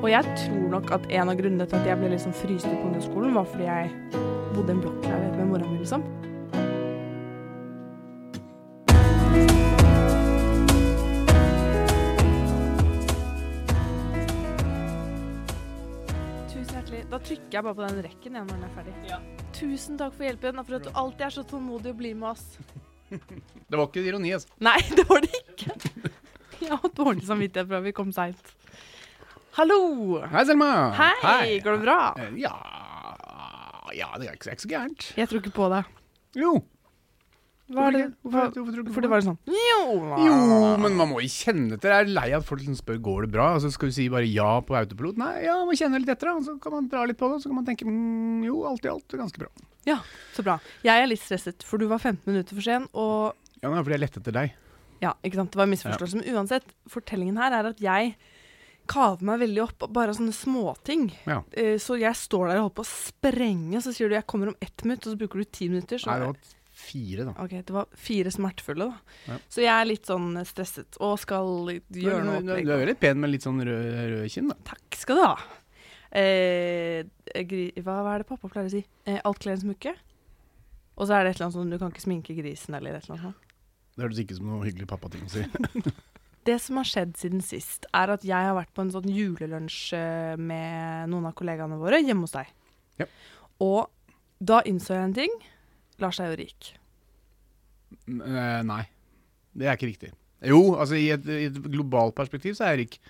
Og jeg tror nok at en av grunnene til at jeg ble liksom fryst ut på ungdomsskolen, var fordi jeg bodde i en blokkleilighet med mora mi, liksom. Tusen hjertelig. Da trykker jeg bare på den rekken igjen når den er ferdig. Tusen takk for hjelpen, og for at du alltid er så tålmodig og blir med oss. Det var ikke ironi, altså. Nei, det var det ikke. Jeg har dårlig samvittighet for at vi kom seint. Hallo! Hei, Selma. Hei, går det bra? Eh, Ja Ja, det er ikke, det ikke så gærent. Jeg tror ikke på deg. Jo. Hva er det? Hva. Hvorfor tror du ikke på det var sånn Jo! Jo, men man må jo kjenne etter. Jeg er lei av at folk liksom spør går det bra, og så skal du si bare ja på autopilot. Nei, ja, man må kjenne litt etter, da. og så kan man dra litt på det, og så kan man tenke mm, jo, alt i alt er ganske bra. Ja, så bra. Jeg er litt stresset, for du var 15 minutter for sen, og Ja, men det er fordi jeg lette etter deg. Ja, ikke sant. Det var en misforståelse. Men uansett, fortellingen her er at jeg kaver meg veldig opp bare sånne småting. Ja. Uh, Så jeg står der og holder på å sprenge, så sier du jeg kommer om ett minutt, og så bruker du ti minutter. Så Nei, det var fire, da. Ok, det var fire smertefulle, da. Ja. Så jeg er litt sånn eh, stresset og skal gjøre noe opplegg. du er veldig pen med litt sånn rød, rød kinn, da. Takk skal du ha. Eh, hva, hva er det pappa pleier å si? Eh, alt kler en smykke. Og så er det et eller annet sånn du kan ikke sminke grisen eller et eller annet sånt. Det høres ikke som noe hyggelig pappating å si. Det som har skjedd siden sist, er at jeg har vært på en sånn julelunsj eh, med noen av kollegaene våre hjemme hos deg. Ja. Og da innså jeg en ting. Lars er jo rik. Eh, Nei, det er ikke riktig. Jo, altså i et, i et globalt perspektiv så er jeg rik.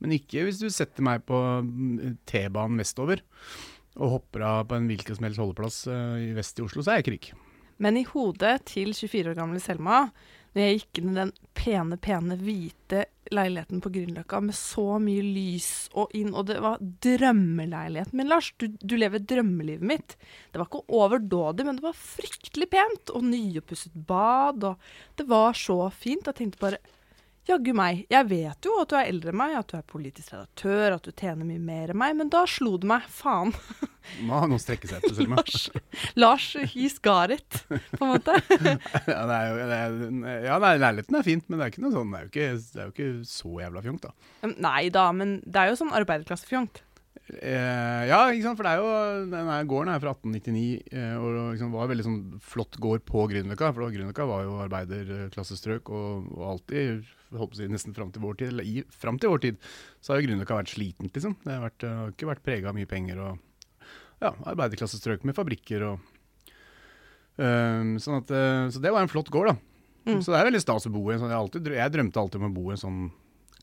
Men ikke hvis du setter meg på mm, T-banen vestover og hopper av på en hvilken som helst holdeplass eh, i vest i Oslo, så er jeg ikke rik. Men i hodet til 24 år gamle Selma, når jeg gikk inn i den pene, pene, hvite leiligheten på Grünerløkka med så mye lys og inn, og det var drømmeleiligheten min, Lars. Du, du lever drømmelivet mitt. Det var ikke overdådig, men det var fryktelig pent, og nyoppusset bad, og det var så fint. Jeg tenkte bare Jaggu meg. Jeg vet jo at du er eldre enn meg, at du er politisk redaktør, at du tjener mye mer enn meg, men da slo det meg. Faen. Må ha noe å strekke seg etter, Selma. Lars, got it, på en måte. ja, det er jo, det er, ja, leiligheten er fint, men det er ikke noe sånn, det er jo ikke, det er jo ikke så jævla fjongt, da. Nei da, men det er jo sånn arbeiderklassefjongt. Eh, ja, ikke sant, for det er jo Denne gården er fra 1899 eh, og liksom var en veldig sånn flott gård på Grünerløkka. For Grünerløkka var jo arbeiderklassestrøk, og, og alltid, holdt på å si, nesten fram til vår tid, eller i, fram til vår tid, så har jo Grünerløkka vært slitent, liksom. Det har, vært, har ikke vært prega av mye penger og ja, arbeiderklassestrøk med fabrikker og eh, sånn at, Så det var en flott gård, da. Mm. Så det er veldig stas å bo i en sånn. Jeg, alltid, jeg drømte alltid om å bo i en sånn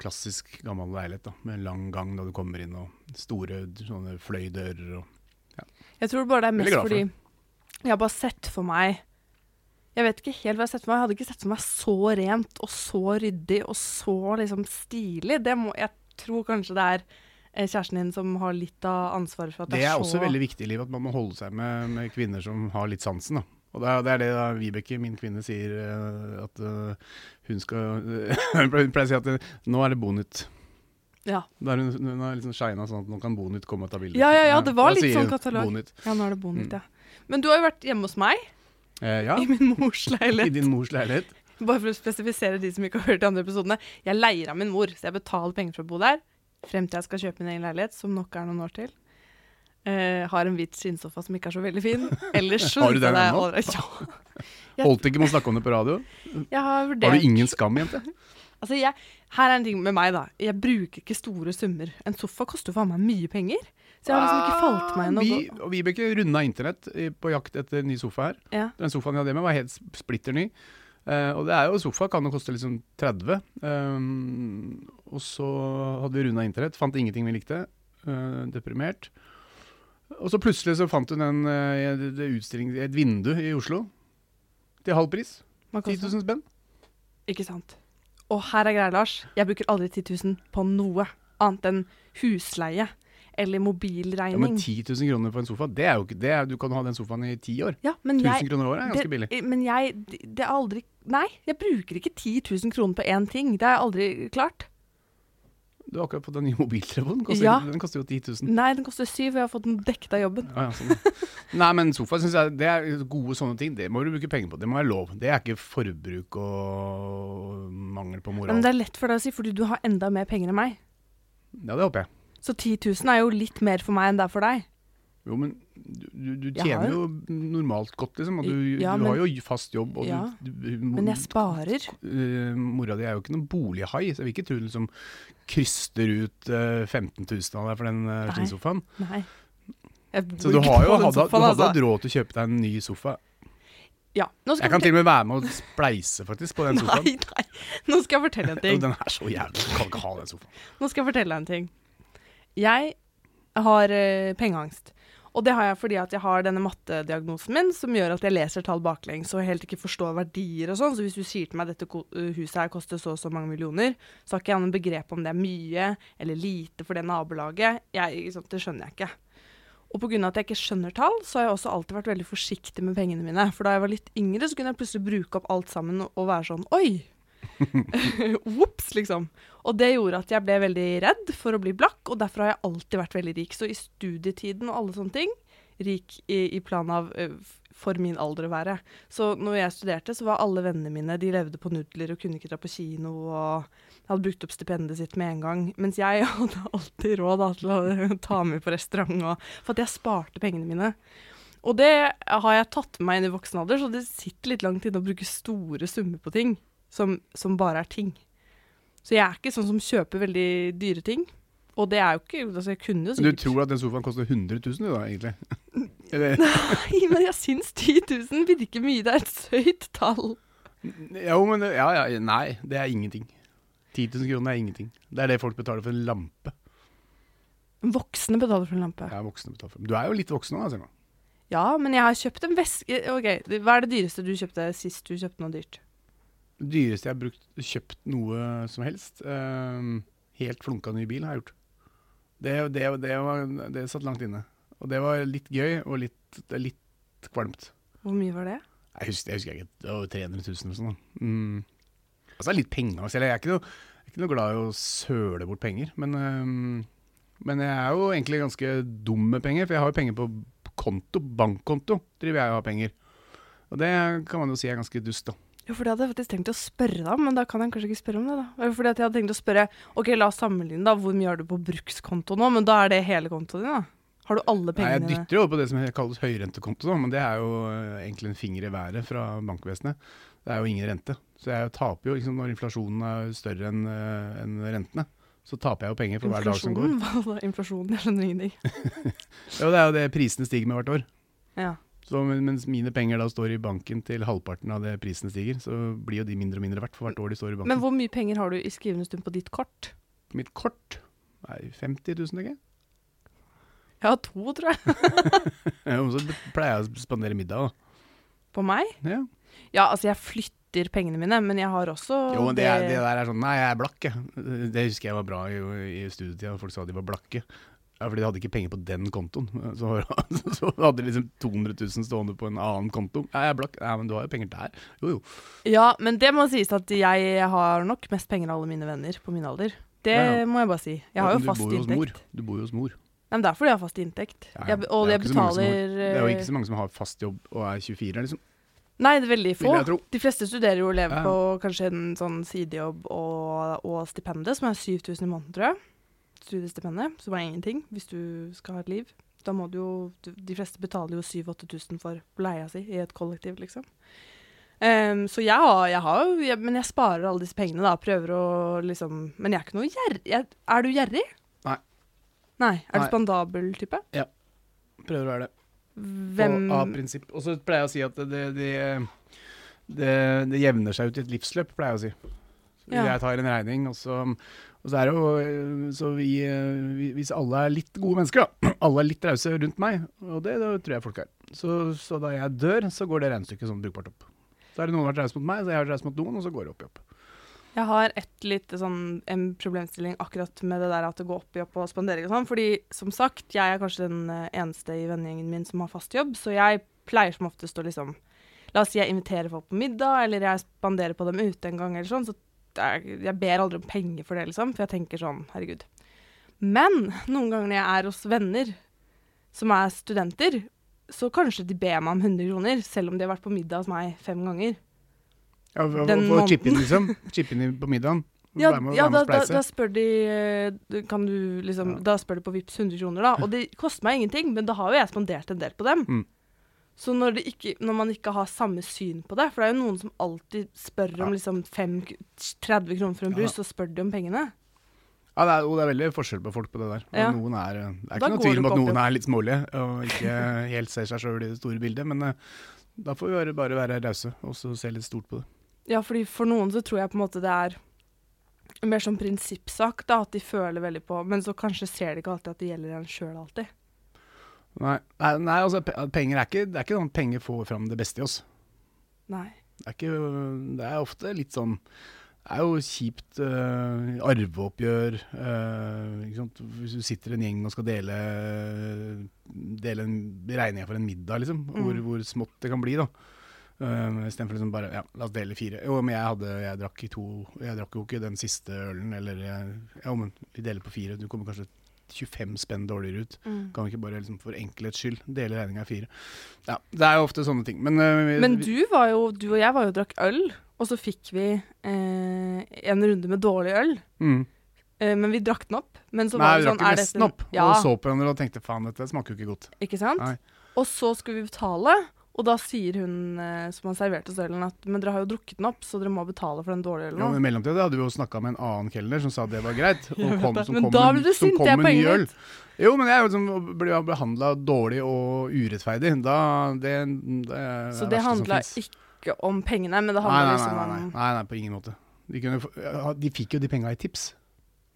klassisk gammel leilighet da, med lang gang da du kommer inn, og store sånne fløydører og Jeg tror bare det er mest for fordi jeg har bare sett for meg Jeg vet ikke helt hva jeg har sett for meg. Jeg hadde ikke sett for meg så rent og så ryddig og så liksom stilig. Det må, jeg tror kanskje det er eh, kjæresten din som har litt av ansvaret for at det, Det er også veldig viktig i livet, at man må holde seg med, med kvinner som har litt sansen. da. Og det er, det det da Vibeke, min kvinne, sier eh, at eh, hun skal Hun pleier å si at eh, nå er det Bonytt. Ja. Da er hun, hun har liksom shina sånn at nå kan Bonytt komme og ta bilde. Ja, ja, ja, det var litt sånn katalog. Bonytt. ja, nå er det bonytt, Mm. ja. Men du har jo vært hjemme hos meg, Eh, ja, i min mors leilighet. i din mors leilighet. Bare for å spesifisere de som ikke har hørt de andre episodene. Jeg leier av min mor, så jeg betaler penger for å bo der. Frem til jeg skal kjøpe min egen leilighet, som nok er noen år til. Eh, har en hvit skinnsofa som ikke er så veldig fin. Ellers så Har du den ennå? Ja. Holdt ikke med å snakke om det på radio? Har Har du ingen skam, jente? Altså, jeg, her er en ting med meg, da. Jeg bruker ikke store summer. En sofa koster faen meg mye penger. Så jeg har liksom ikke falt meg inn Ah, Vi, og Vibeke runda internett på jakt etter ny sofa her. ja. Den sofaen jeg hadde hjemme var helt splitter ny. Uh, og det er jo sofa kan jo koste liksom 30. Um, og så hadde vi runda internett, fant ingenting vi likte. Uh, deprimert. Og så plutselig så fant hun en, eh, et, vindu i Oslo. Til halv pris. 10 000 spenn. Ikke sant. Og her er greia, Lars. Jeg bruker aldri 10 000 på noe annet enn husleie eller mobilregning. Ja, men 10 000 kroner for en sofa, det er jo ikke det. er- Du kan ha den sofaen i ti år. Ja, men 1000 jeg, kroner året er ganske det, billig. Men jeg det, det er aldri Nei, jeg bruker ikke 10 000 kroner på én ting. Det har jeg aldri klart. Du har akkurat fått en ny mobiltelefon. Den koster, Ja. den koster jo 10 000. Nei, den koster 7 og jeg har fått den dekket av jobben. Ja, ja, sånn. Nei, men sofa synes jeg det er gode sånne ting. Det må du bruke penger på. Det må være lov. Det er ikke forbruk og mangel på moral. Men det er lett for deg å si, fordi du har enda mer penger enn meg. Ja, det håper jeg. Så 10 000 er jo litt mer for meg enn det er for deg. Jo, men du, du, tjener jo normalt godt, liksom. Og du, Ja, du men- har jo fast jobb. Ja, du, Men jeg sparer. Eh, mora di er jo ikke noen bolighai, så jeg vil ikke tro du liksom kryster ut uh, 15 000 av deg for den uh, Nei. skinnsofaen. Så du har jo hadde, sofaen, altså. hatt råd til å kjøpe deg en ny sofa. Ja. Jeg kan til og med være med og spleise faktisk på den sofaen. Nei, nei. Nå skal jeg fortelle en ting. den er så jævlig. Du kan ikke ha den sofaen. Nå skal jeg fortelle deg en ting. Jeg har uh, pengeangst. Og det har jeg fordi at jeg har denne mattediagnosen min, som gjør at jeg leser tall baklengs og helt ikke forstår verdier og sånn. Så hvis du sier til meg at dette huset her koster så og så mange millioner, så har ikke jeg noe begrep om det er mye eller lite for det nabolaget. Jeg, ikke det skjønner jeg ikke. Og pga. at jeg ikke skjønner tall, så har jeg også alltid vært veldig forsiktig med pengene mine. For da jeg var litt yngre, så kunne jeg plutselig bruke opp alt sammen og være sånn Oi! Ops, liksom. Og det gjorde at jeg ble veldig redd for å bli blakk, og derfor har jeg alltid vært veldig rik. Så i studietiden og alle sånne ting, rik i, i plan av eh, for min alder å være. Så når jeg studerte, så var alle vennene mine de levde på nudler og kunne ikke dra på kino og hadde brukt opp stipendet sitt med en gang. Mens jeg hadde alltid råd da, til å ta med på restaurant, og, for at jeg sparte pengene mine. Og det har jeg tatt med meg inn i voksen alder, så det sitter litt langt inne å bruke store summer på ting som, som bare er ting. Så jeg er ikke sånn som kjøper veldig dyre ting. Og det er jo ikke altså Jeg kunne jo Men du tror at den sofaen koster 100 000 du da, egentlig? Nei, men jeg syns 10 000 virker mye. Det er et høyt tall. jo, men ja, ja, nei, det er ingenting. 10 000 kroner er ingenting. Det er det folk betaler for en lampe. Voksne betaler for en lampe. Ja, voksne betaler for. Du er jo litt voksen nå, Selma. Ja, men jeg har kjøpt en veske Ok, Hva er det dyreste du kjøpte sist du kjøpte noe dyrt? Dyreste jeg har brukt, kjøpt noe som helst, Uh, helt flunka ny bil, har jeg gjort. Det, det, det, var, det satt langt inne. Og det var litt gøy og litt, litt kvalmt. Hvor mye var det? Jeg husker, jeg husker ikke, det var 300 000 eller sånn. Mm. Altså, det er litt penger. Altså. Jeg er noe, jeg er ikke noe glad i å søle bort penger. Men, uh, men jeg er jo egentlig ganske dum med penger, for jeg har jo penger på konto, bankkonto, driver jeg og har penger. Og det kan man jo si er ganske dust, da. Jo, for det hadde jeg faktisk tenkt å spørre deg om, men da kan jeg kanskje ikke spørre om det. da. Fordi at jeg hadde tenkt å spørre ok, la oss sammenligne, da. Hvor mye har du på brukskonto nå? Men da er det hele kontoen din, da. Har du alle Nei, pengene jeg dytter jo på det som kalles høyrentekonto, da, men det er jo eh, egentlig en finger i været fra bankvesenet. Det er jo ingen rente. Så jeg taper jo liksom, når inflasjonen er større enn en rentene. Så taper jeg jo penger for hver dag som går. Inflasjonen? Hva da? Inflasjonen? Jeg skjønner ingenting. Jo, det er jo det prisene stiger med hvert år. Ja. Så mens mine penger da står i banken til halvparten av det prisene stiger, så blir jo de mindre og mindre verdt for hvert år de står i banken. Men hvor mye penger har du i skrivende stund på ditt kort? Mitt kort Nei, 50 000, ikke? jeg. Har to, tror jeg. Og så pleier jeg å spandere middag, da. På meg? Ja. Ja, altså jeg flytter pengene mine, men jeg har også Jo, men det, er, det der er sånn Nei, jeg er blakk, jeg. Det husker jeg var bra i, i studietida. Folk sa de var blakke. Ja, fordi de hadde ikke penger på den kontoen. Så, så hadde de liksom 200 000 stående på en annen konto. Ja, jeg er blakk. Ja, men du har jo penger der. Jo, jo. Ja, men det må sies at jeg har nok mest penger av alle mine venner på min alder. Det Ja, ja. må jeg bare si. Jeg har Ja, jo fast jo hos mor. inntekt. Du bor jo hos mor. Nei, men det er fordi jeg har fast inntekt. Jeg, og Det er jeg som har- betaler Det er jo ikke eh, så mange som har fast jobb og er 24, liksom. Nei, det er veldig få. De fleste studerer jo og lever på kanskje en sånn sidejobb og, og stipendet, som er 7000 i måneden, tror jeg. Studiestipendet, som er ingenting hvis du skal ha et liv. Da må du jo De fleste betaler jo 7000-8000 for leia si i et kollektiv, liksom. Um, så jeg har, jeg har jeg, Men jeg sparer alle disse pengene, da. Prøver å liksom Men jeg er ikke noe gjerrig. Er du gjerrig? Nei. Nei. Er Nei. du spandabel type? Ja. Prøver å være det. Hvem Og av prinsipp. Og så pleier jeg å si at det, det, det, det jevner seg ut i et livsløp, pleier jeg å si. Ja. Jeg tar en regning, og så, og så er det jo eh, Så vi, eh, hvis alle er litt gode mennesker, da. Alle er litt rause rundt meg, og det, det tror jeg folk er. Så, så da jeg dør, så går det regnestykket sånn brukbart opp. Så det noen har vært rause mot meg, så jeg har vært rause mot noen, og så går det opp i opp. Jeg har et lite sånn, en problemstilling akkurat med det der at det går opp i opp og spandering og sånn. Fordi som sagt, jeg er kanskje den eh, eneste i vennegjengen min som har fast jobb, så jeg pleier som oftest å liksom La oss si jeg inviterer folk på middag, eller jeg spanderer på dem ute en gang, eller sånn. Så jeg ber aldri om penger for det, liksom. For jeg tenker sånn, herregud. Men noen ganger når jeg er hos venner som er studenter, så kanskje de ber meg om 100 kroner, selv om de har vært på middag hos meg fem ganger. Ja, for, Den for å chippe inn, liksom. Chippe inn på middagen. Ja, med ja da, da, da spør de eh, Kan du liksom Ja. Da spør de på Vipps 100 kroner, da. Og det koster meg ingenting, men da har jo jeg spandert en del på dem. Mm. Så når, det ikke, når man ikke har samme syn på det For det er jo noen som alltid spør om Ja. liksom 5, 30 kroner for en Ja. så spør de om pengene. Ja, det er, og det er veldig forskjell på folk på det der. Ja. Noen er, eh, det er ikke noe går tvil om at noen er litt smålige og ikke helt ser seg sjøl i det store bildet, men uh, da får vi bare, være rause og så se litt stort på det. Ja, fordi for noen så tror jeg på en måte det er mer sånn prinsippsak, da, at de føler veldig på Men så kanskje ser de ikke alltid at det gjelder en sjøl alltid. Nei, nei, nei altså penger er ikke, det er ikke sånn at penger får fram det beste i oss. Nei. Det er, ikke, det er ofte litt sånn Det er jo kjipt uh, arveoppgjør. eh, ikke sant? Hvis du sitter en gjeng og skal dele, dele en regninga for en middag, liksom. Mm. Hvor, hvor smått det kan bli, da. Uh, Istedenfor liksom bare ja, la oss dele fire. Jo, men jeg hadde Jeg drakk i to Jeg drakk jo ikke den siste ølen, eller jeg, Ja, men vi deler på fire. Du kommer kanskje 25 spenn dårligere ut. Mm. Kan vi ikke bare liksom, for enkelhets skyld dele regninga i fire? Ja, det er jo ofte sånne ting. Men, uh, Men du var jo Du og jeg var jo og drakk øl, og så fikk vi eh, en runde med dårlig øl. mm. Eh, men vi drakk den opp. Men så Nei, var vi det drakk sånn jo er nesten opp Ja, og så på hverandre og tenkte faen, dette smaker jo ikke godt. ikke sant? Nei. Og så skulle vi betale, og da sier hun eh, som har servert oss ølen at men dere har jo drukket den opp, så dere må betale for den dårlige ølen Ja, men I mellomtida hadde vi jo snakka med en annen kelner som sa det var greit. Og kom, som Men kom da ble du sint, det er poenget øl. mitt. Jo, men jeg liksom blir behandla dårlig og urettferdig. Da det, det Så er det verste som handla ikke om pengene, men det handla liksom nei, nei, nei, nei, på ingen måte. De, kunne, de fikk jo de penga i tips.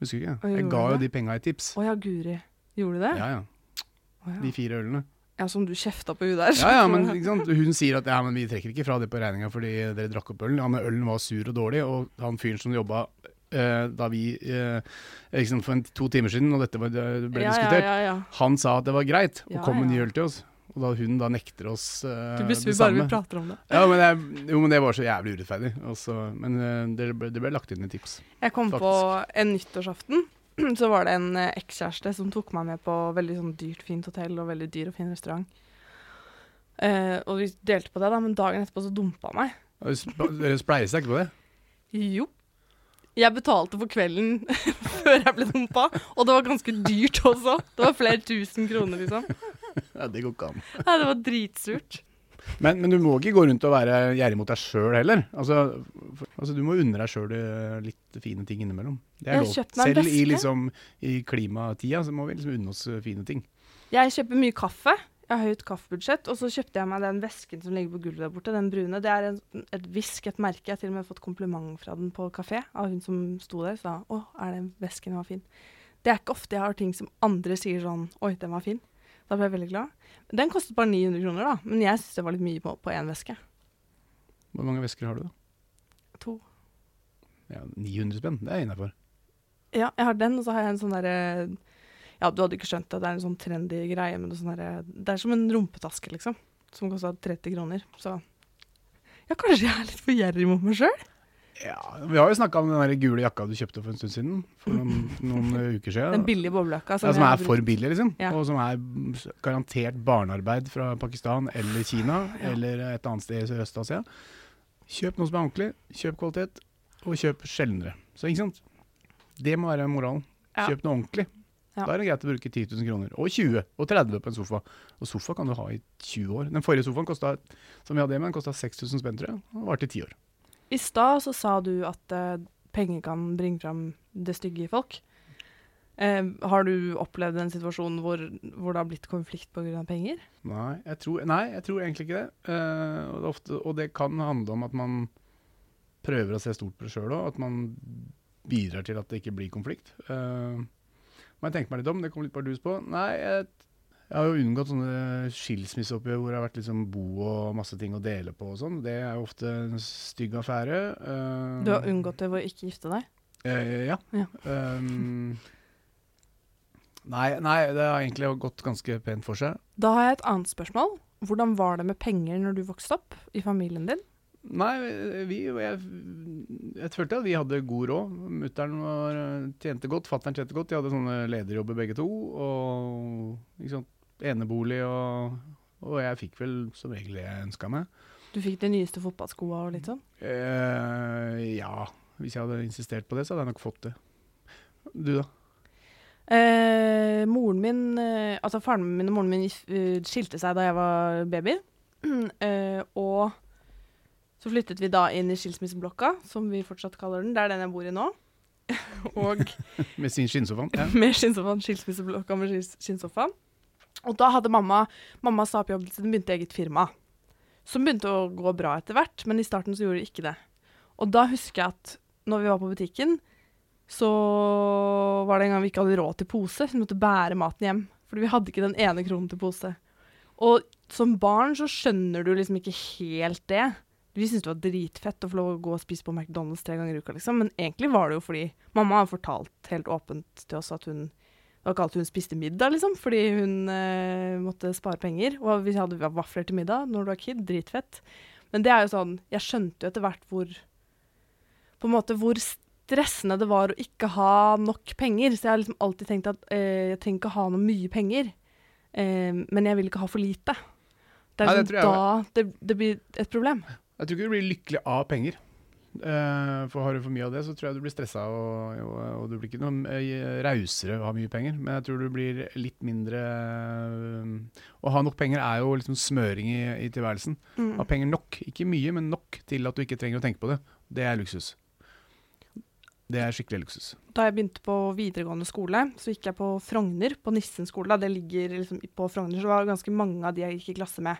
Husker du ikke? Jeg gjorde ga jo de penga i tips. Å ja, guri. Gjorde du det? Ja, ja. De fire ølene. Ja, som du kjefta på hun der. Ja, ja, men ikke sant? Hun sier at ja, men vi trekker ikke fra det på regninga fordi dere drakk opp ølen. Ja, men ølen var sur og dårlig, og han fyren som jobba eh, da vi eh, liksom For en, to timer siden, og dette ble ja, diskutert, Ja, ja, ja. han sa at det var greit å Ja, komme med ny øl til oss. Og da hun da nekter oss eh, Du blir det sur bare vi prater om det. Ja, men det, jo, men det var så jævlig urettferdig. Også, men eh, det, ble, det ble lagt inn i tips. Jeg kom på en nyttårsaften. Så var det en eh, ekskjæreste som tok meg med på veldig sånn dyrt, fint hotell og veldig dyr og fin restaurant. Eh, og vi delte på det, da, men dagen etterpå så dumpa han meg. Dere spleisa ikke på det? Jo. Jeg betalte for kvelden før jeg ble dumpa, og det var ganske dyrt også. Det var flere tusen kroner, liksom. Ja, Det går ikke an. Nei, det var dritsurt. Men, men du må ikke gå rundt og være gjerrig mot deg sjøl heller. Altså, for, altså, du må unne deg sjøl litt fine ting innimellom. Det er lov. Selv i, liksom, i klimatida så må vi liksom unne oss eh, fine ting. Jeg kjøper mye kaffe. Jeg har høyt kaffebudsjett. Og så kjøpte jeg meg den vesken som ligger på gulvet der borte, den brune. Det er en, et Visk, et merke. Jeg har til og med fått kompliment fra den på kafé av hun som sto der. Sa 'Å, er den vesken var fin'? Det er ikke ofte jeg har ting som andre sier sånn 'Oi, den var fin'. Da ble jeg veldig glad. Den kostet bare 900 kroner, da. Men jeg syns det var litt mye på på én veske. Hvor mange vesker har du, da? To. Ja, 900 spenn, det er jeg innafor. Ja, jeg har den, og så har jeg en sånn derre Ja, du hadde ikke skjønt det, det er en sånn trendy greie, men det er, sånn der, det er som en rumpetaske, liksom. Som kosta 30 kroner. Så ja, kanskje jeg er litt for gjerrig mot meg sjøl? Ja, vi har jo snakka om den der gule jakka du kjøpte for en stund siden. For noen, noen uker siden. Den billige boblejakka. ja, som er for billig, liksom. Ja. Og som er garantert barnearbeid fra Pakistan eller Kina Ja. eller et annet sted i Sørøst-Asia. Kjøp noe som er ordentlig, kjøp kvalitet, og kjøp sjeldnere. Så ikke sant? Det må være moralen. Kjøp noe ordentlig. Ja. Da er det greit å bruke 10 000 kroner. Og 20 og 30 på en sofa. Og sofa kan du ha i 20 år. Den forrige sofaen kostet, som vi hadde hjemme, kosta 6000 spenn, tror jeg. Og varte i 10 år. I stad så sa du at uh, penger kan bringe fram det stygge i folk. Eh, har du opplevd en situasjon hvor, hvor det har blitt konflikt pga. penger? Nei jeg, tror, nei, jeg tror egentlig ikke det. Eh, og, det ofte, og det kan handle om at man prøver å se stort på det sjøl òg. At man bidrar til at det ikke blir konflikt. Eh, må jeg tenke meg litt om, det kom litt bardus på. Nei, jeg, jeg har jo unngått sånne skilsmisseoppgjør hvor det har vært liksom bo og masse ting å dele på og sånn. Det er jo ofte en stygg affære. Eh, Du har unngått det ved å ikke gifte deg? Eh, ja. Ja. Um, nei, nei, det har egentlig gått ganske pent for seg. Da har jeg et annet spørsmål. Hvordan var det med penger når du vokste opp i familien din? Nei, vi, jeg, jeg følte at vi hadde god råd. Mutter'n tjente godt, fatter'n tjente godt. De hadde sånne lederjobber begge to. Og ikke sant, enebolig og Og jeg fikk vel som regel det jeg ønska meg. Du fikk de nyeste fotballskoa og litt sånn? Eh, ja. Hvis jeg hadde insistert på det, så hadde jeg nok fått det. Du, da? Eh, moren min, eh, altså Faren min og moren min eh, skilte seg da jeg var baby. Eh, og så flyttet vi da inn i skilsmisseblokka, som vi fortsatt kaller den. Det er den jeg bor i nå. og Med sin skinnsofaen? Ja. med skinnsofaen. Skilsmisseblokka med skinnsofaen. Og da hadde mamma Mamma sa opp jobben sin, begynte eget firma. Som begynte å gå bra etter hvert, men i starten så gjorde det ikke det. Og da husker jeg at når vi var på butikken, så var det en gang vi ikke hadde råd til pose, så vi måtte bære maten hjem. Fordi vi hadde ikke den ene kronen til pose. Og som barn så skjønner du liksom ikke helt det. Vi syntes det var dritfett å få lov å gå og spise på McDonald's tre ganger i uka, liksom. Men egentlig var det jo fordi mamma har fortalt helt åpent til oss at hun det var ikke alltid hun spiste middag, liksom, fordi hun eh, måtte spare penger. Og vi hadde vafler til middag når du var kid. Dritfett. Men det er jo sånn Jeg skjønte jo etter hvert hvor På en måte hvor stressende det var å ikke ha nok penger. Så jeg har liksom alltid tenkt at eh, jeg trenger ikke ha noe mye penger, eh, men jeg vil ikke ha for lite. Det er Nei, det liksom da det, det blir et problem. Jeg tror ikke du blir lykkelig av penger. Eh, for har du for mye av det, så tror jeg du blir stressa, og, og, og du blir ikke noe eh, rausere av mye penger. Men jeg tror du blir litt mindre eh, Å ha nok penger er jo liksom smøring i, i tilværelsen. Mm. Ha penger nok, ikke mye, men nok til at du ikke trenger å tenke på det. Det er luksus. Det er skikkelig luksus. Da jeg begynte på videregående skole, så gikk jeg på Frogner, på Nissen skole. Det ligger liksom på Frogner, så det var ganske mange av de jeg gikk i klasse med,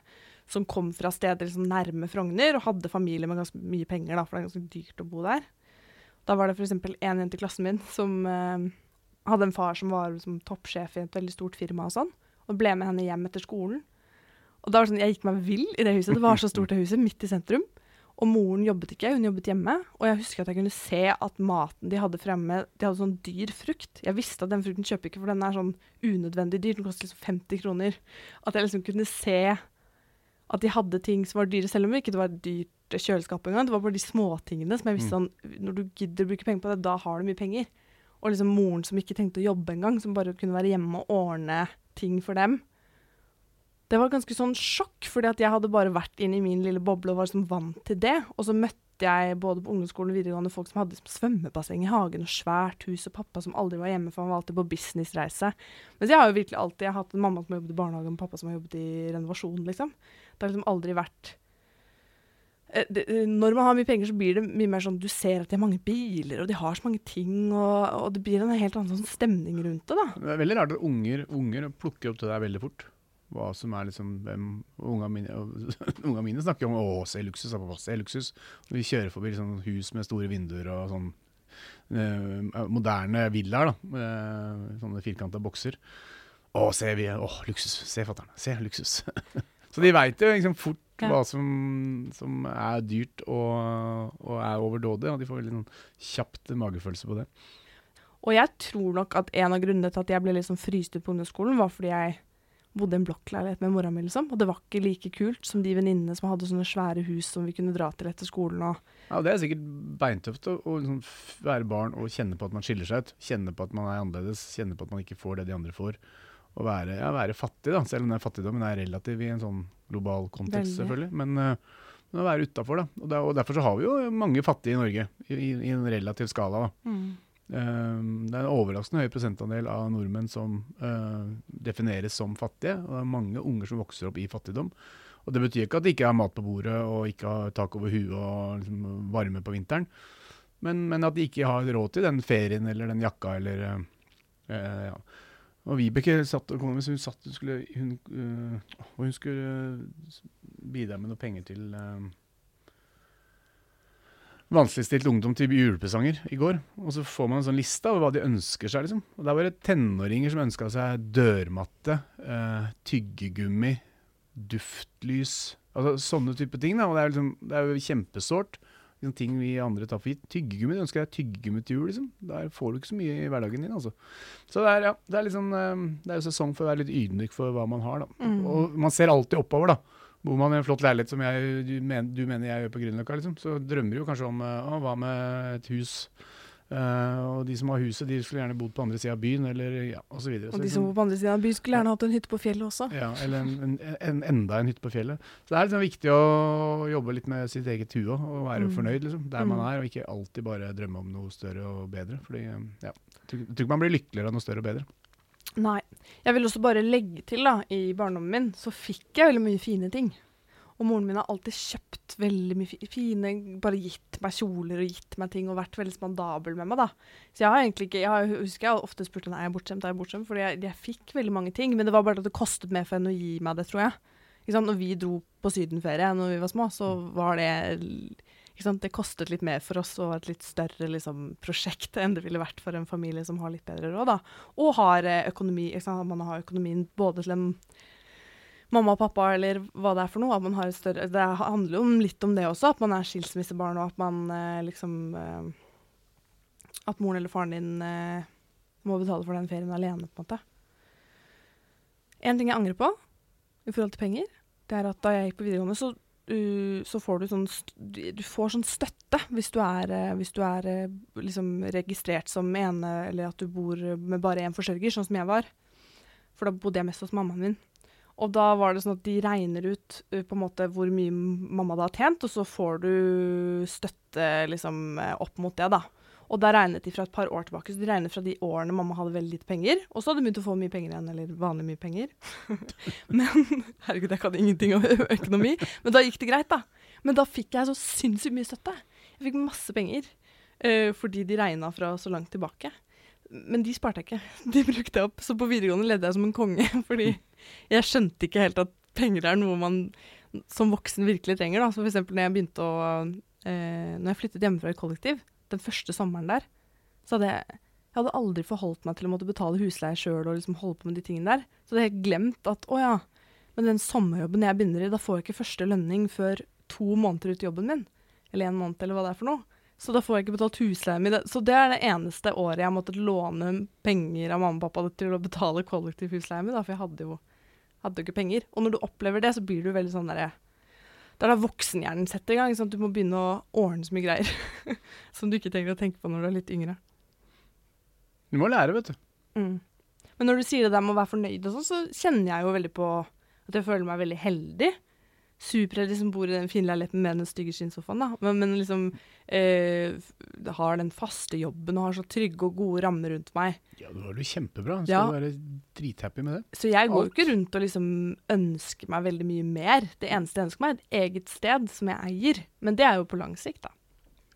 som kom fra steder liksom nærme Frogner, og hadde familie med ganske mye penger, da, for det er ganske dyrt å bo der. Da var det f.eks. en jente i klassen min som eh, hadde en far som var liksom, toppsjef i et veldig stort firma og sånn, og ble med henne hjem etter skolen. Og da var det sånn, Jeg gikk meg vill i det huset. Det var så stort, det huset, midt i sentrum. Og moren jobbet ikke, hun jobbet hjemme. Og jeg husker at jeg kunne se at maten de hadde fremme, de hadde sånn dyr frukt. Jeg visste at den frukten kjøper ikke, for den er sånn unødvendig dyr. Den koster liksom 50 kroner. At jeg liksom kunne se at de hadde ting som var dyre, selv om det ikke var dyrt kjøleskap engang. Det var bare de småtingene som jeg visste sånn Når du gidder å bruke penger på det, da har du mye penger. Og liksom moren som ikke tenkte å jobbe engang, som bare kunne være hjemme og ordne ting for dem. Det var ganske sånn sjokk, fordi at jeg hadde bare vært inne i min lille boble og var liksom vant til det. Og så møtte jeg både på ungdomsskolen og videregående folk som hadde liksom svømmebasseng i hagen og svært hus, og pappa som aldri var hjemme, for han var alltid på businessreise. Mens jeg har jo virkelig alltid jeg har hatt en mamma som har jobbet i barnehagen, og pappa som har jobbet i renovasjon, liksom. Det har liksom aldri vært Eh, det, eh, Når man har mye penger, så blir det mye mer sånn Du ser at de har mange biler, og de har så mange ting, og, og det blir en helt annen sånn stemning rundt det, da. Det er veldig rart at unger, unger plukker opp til deg veldig fort. Hva som er liksom hvem Unga mine, unga mine snakker om 'å, se luksus', pappa, se luksus. Vi kjører forbi liksom, hus med store vinduer og sånn eh, moderne villaer, da. Med sånne firkanta bokser. 'Å, se, vi, å, luksus. Se, fatter'n. Se, luksus'. Så de veit jo liksom fort Ja. hva som, som er dyrt og, og er overdådig, og de får veldig sånn kjapt magefølelse på det. Og jeg tror nok at en av grunnene til at jeg ble liksom fryst ut på ungdomsskolen, var fordi jeg bodde i en blokkleilighet med mora mi, liksom. Og det var ikke like kult som de venninnene som hadde sånne svære hus som vi kunne dra til etter skolen. Og Ja, Det er sikkert beintøft å, å liksom være barn og kjenne på at man skiller seg ut. Kjenne på at man er annerledes, kjenne på at man ikke får det de andre får. Og være, ja, være fattig, da. Selv om den fattigdommen er relativ i en sånn global kontekst, Veldig. selvfølgelig. Men, uh, men å være utafor, da. Og, der, og derfor så har vi jo mange fattige i Norge, i, i, en relativ skala. da. Eh, det er en overraskende høy prosentandel av nordmenn som eh, defineres som fattige. Og det er mange unger som vokser opp i fattigdom. Og det betyr ikke at de ikke har mat på bordet og ikke har tak over huet og liksom, varme på vinteren. Men, men at de ikke har råd til den ferien eller den jakka eller eh, eh, ja. Og Vibeke satt hun satt hun skulle, hun, øh, hun skulle bidra med noe penger til uh, vanskeligstilt ungdom til julepresanger i går. Og så får man en sånn liste over hva de ønsker seg. liksom. Og Der var det tenåringer som ønska seg dørmatte, eh, tyggegummi, duftlys Altså sånne type ting. da, og Det er, liksom, det er jo kjempesårt. Liksom ting vi andre tar for gitt. Tyggegummi, du ønsker deg tyggegummi til jul, liksom. Der får du ikke så mye i hverdagen din, altså. Så det er, ja, det er liksom eh, Det er jo sesong for å være litt ydmyk for hva man har, da. Mm. Og man ser alltid oppover, da. Bor man i en flott leilighet som jeg, du, men, du mener jeg gjør på Grünerløkka, liksom, så drømmer du kanskje om eh, å, hva med et hus Uh, og de som har huset, de skulle gjerne bodd på andre sida av byen, eller ja, og så. Og de liksom- som bor på andre siden av byen, skulle gjerne hatt en hytte på fjellet også. ja, eller en, en, en, enda en hytte på fjellet. Så det er liksom viktig å jobbe litt med sitt eget hue og være Mm. fornøyd liksom, der man Mm. er, og ikke alltid bare drømme om noe større og bedre. Fordi, eh, ja, jeg tror ikke man blir lykkeligere av noe større og bedre. Nei. Jeg vil også bare legge til, da, i barndommen min så fikk jeg veldig mye fine ting. Og moren min har alltid kjøpt veldig mye fine Bare gitt meg kjoler og gitt meg ting og vært veldig spandabel med meg, da. Så jeg har egentlig ikke Jeg har, husker jeg har ofte spurt henne er jeg bortskjemt, er jeg bortskjemt, fordi jeg, jeg fikk veldig mange ting. Men det var bare at det kostet mer for henne å gi meg det, tror jeg. Ikke sant? Når vi dro på sydenferie når vi var små, så var det? Det kostet litt mer for oss og var et litt større liksom, prosjekt enn det ville vært for en familie som har litt bedre råd. da. Og har eh, økonomi, man har økonomien både til en mamma og pappa, eller hva det er for noe. At man har et større, det handler jo litt om det også, at man er skilsmissebarn, og at man eh, liksom eh, At moren eller faren din må betale for den ferien alene, på en måte. En ting jeg angrer på i forhold til penger, det er at da jeg gikk på videregående, så, uh, så får du sånn du får sånn støtte hvis du er, eh, hvis du er eh, liksom registrert som ene, eller at du bor med bare én forsørger, sånn som jeg var. For da bodde jeg mest hos mammaen min. Og da var det sånn at de regner ut uh, på en måte hvor mye mamma da har tjent, og så får du støtte liksom eh, opp mot det, da. Og da regnet de fra et par år tilbake, så de regnet fra de årene mamma hadde veldig lite penger, og så hadde de begynt å få mye penger igjen, eller vanlig mye penger. men herregud, jeg kan ingenting om økonomi, men da gikk det greit, da. Men da fikk jeg så sinnssykt mye støtte. Jeg fikk masse penger, Uh, fordi de regna fra så langt tilbake. Men de sparte jeg ikke. De brukte jeg opp. Så på videregående ledde jeg som en konge, fordi jeg skjønte ikke helt at penger er noe man som voksen virkelig trenger. Da. Så for eksempel når jeg eh, Når jeg flyttet hjemmefra i kollektiv, den første sommeren der, så hadde jeg jeg hadde aldri forholdt meg til å måtte betale husleie sjøl og liksom holde på med de tingene der. Så hadde jeg glemt at å ja, men den sommerjobben jeg begynner i, da får jeg ikke første lønning før to måneder ut i jobben min. Eller en måned, eller hva det er for noe. Så da får jeg ikke betalt husleien min. Så det er det eneste året jeg har måttet låne penger av mamma og pappa til å betale kollektivhusleien min, da, for jeg hadde jo hadde jo ikke penger. Og når du opplever det, så blir du veldig sånn derre Det er da voksenhjernen setter i gang. Sånn at du må begynne å ordne så mye greier som du ikke trenger å tenke på når du er litt yngre. Du må lære, vet du. Mm. Men når du sier det der med å være fornøyd og sånn, så kjenner jeg jo veldig på at jeg føler meg veldig heldig. Superheldig som bor i den fine leiligheten med den stygge skinnsofaen, da. Men, men liksom eh, har den faste jobben og har så trygge og gode rammer rundt meg. Ja, du har det jo kjempebra. Skal Ja. du være drithappy med det? Så jeg går Alt. ikke rundt og liksom ønsker meg veldig mye mer. Det eneste jeg ønsker meg, er et eget sted som jeg eier. Men det er jo på lang sikt, da.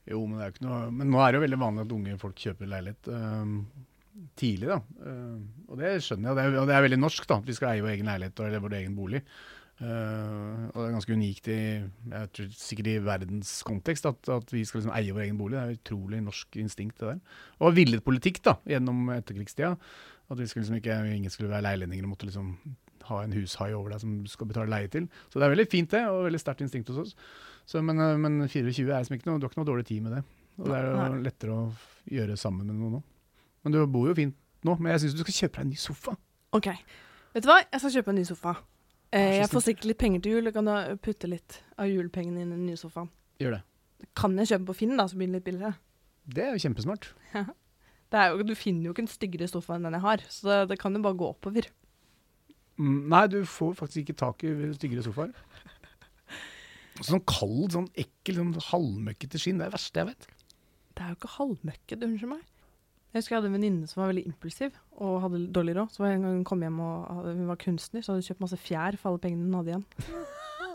Jo, men det er jo ikke noe Men nå er det jo veldig vanlig at unge folk kjøper leilighet Um tidlig, da. Uh, og det skjønner jeg, og det er, og det er veldig norsk, da. At vi skal eie vår egen leilighet eller vår egen bolig. Øh, og det er ganske unikt i jeg tror sikkert i verdens kontekst at, at vi skal liksom eie vår egen bolig. Det er et utrolig norsk instinkt, det der. Og villet politikk da, gjennom etterkrigstida. At vi skulle liksom ikke, ingen skulle være leilendinger og måtte liksom ha en hushai over deg som du skal betale leie til. Så det er veldig fint det, og veldig sterkt instinkt hos oss. Så, men, øh, men 24 er liksom ikke noe, du har ikke noe dårlig tid med det. Og det er jo lettere å gjøre sammen med noen nå. Men du bor jo fint nå, men jeg syns du skal kjøpe deg en ny sofa. OK. Vet du hva? Jeg skal kjøpe en ny sofa. Eh, jeg får sikkert litt penger til jul. Jeg kan da putte litt av julepengene inn i den nye sofaen. Gjør det. Kan jeg kjøpe på Finn, da, så blir den litt billigere? Det er jo kjempesmart. Det er jo, du finner jo ikke en styggere sofa enn den jeg har, så det, det kan jo bare gå oppover. Mm, nei, du får faktisk ikke tak i styggere sofaer. Sånn kald, sånn ekkel, sånn halvmøkkete skinn. Det er det verste jeg vet. Det er jo ikke halvmøkket, unnskyld meg. Jeg husker jeg hadde en venninne som var veldig impulsiv og hadde dårlig råd. Så var jeg en gang hun kom hjem og hadde, hun var kunstner, så hadde hun kjøpt masse fjær for alle pengene hun hadde igjen.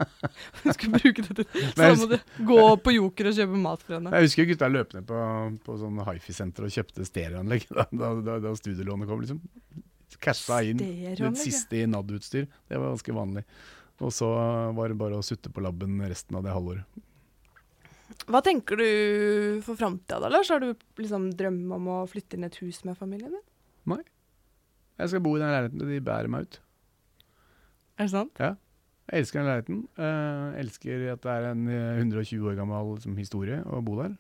hun skulle bruke det til Så da må du gå på Joker og kjøpe mat for henne. Jeg husker gutta løp ned på, på sånn hifi-senter og kjøpte stereoanlegg da, da, da, da studielånet kom. liksom. Casha inn det siste i NAD-utstyr. Det var ganske vanlig. Og så var det bare å sutte på labben resten av det halvåret. Hva tenker du for framtida, da, Lars? Har du liksom drøm om å flytte inn et hus med familien din? Nei. Jeg skal bo i den leiligheten til de bærer meg ut. Er det sant? Ja. Jeg elsker den leiligheten. Jeg elsker at det er en eh, 120 år gammel liksom, historie å bo der.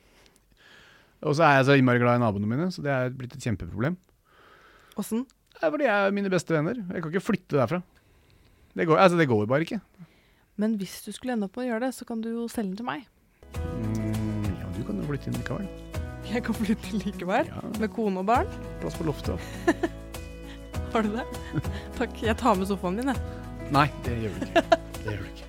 Og så er jeg så innmari glad i naboene mine, så det er blitt et kjempeproblem. Åssen? Fordi jeg er mine beste venner. Jeg kan ikke flytte derfra. Det går, altså, det går bare ikke. Men hvis du skulle ende opp med å gjøre det, så kan du jo selge den til meg. Mm, kan flytte inn likevel. Jeg kan flytte likevel. Ja, Med kone og barn. plass på loftet. Har du det? Takk. Jeg tar med sofaen min, jeg. Nei, det gjør du ikke. Det gjør du ikke.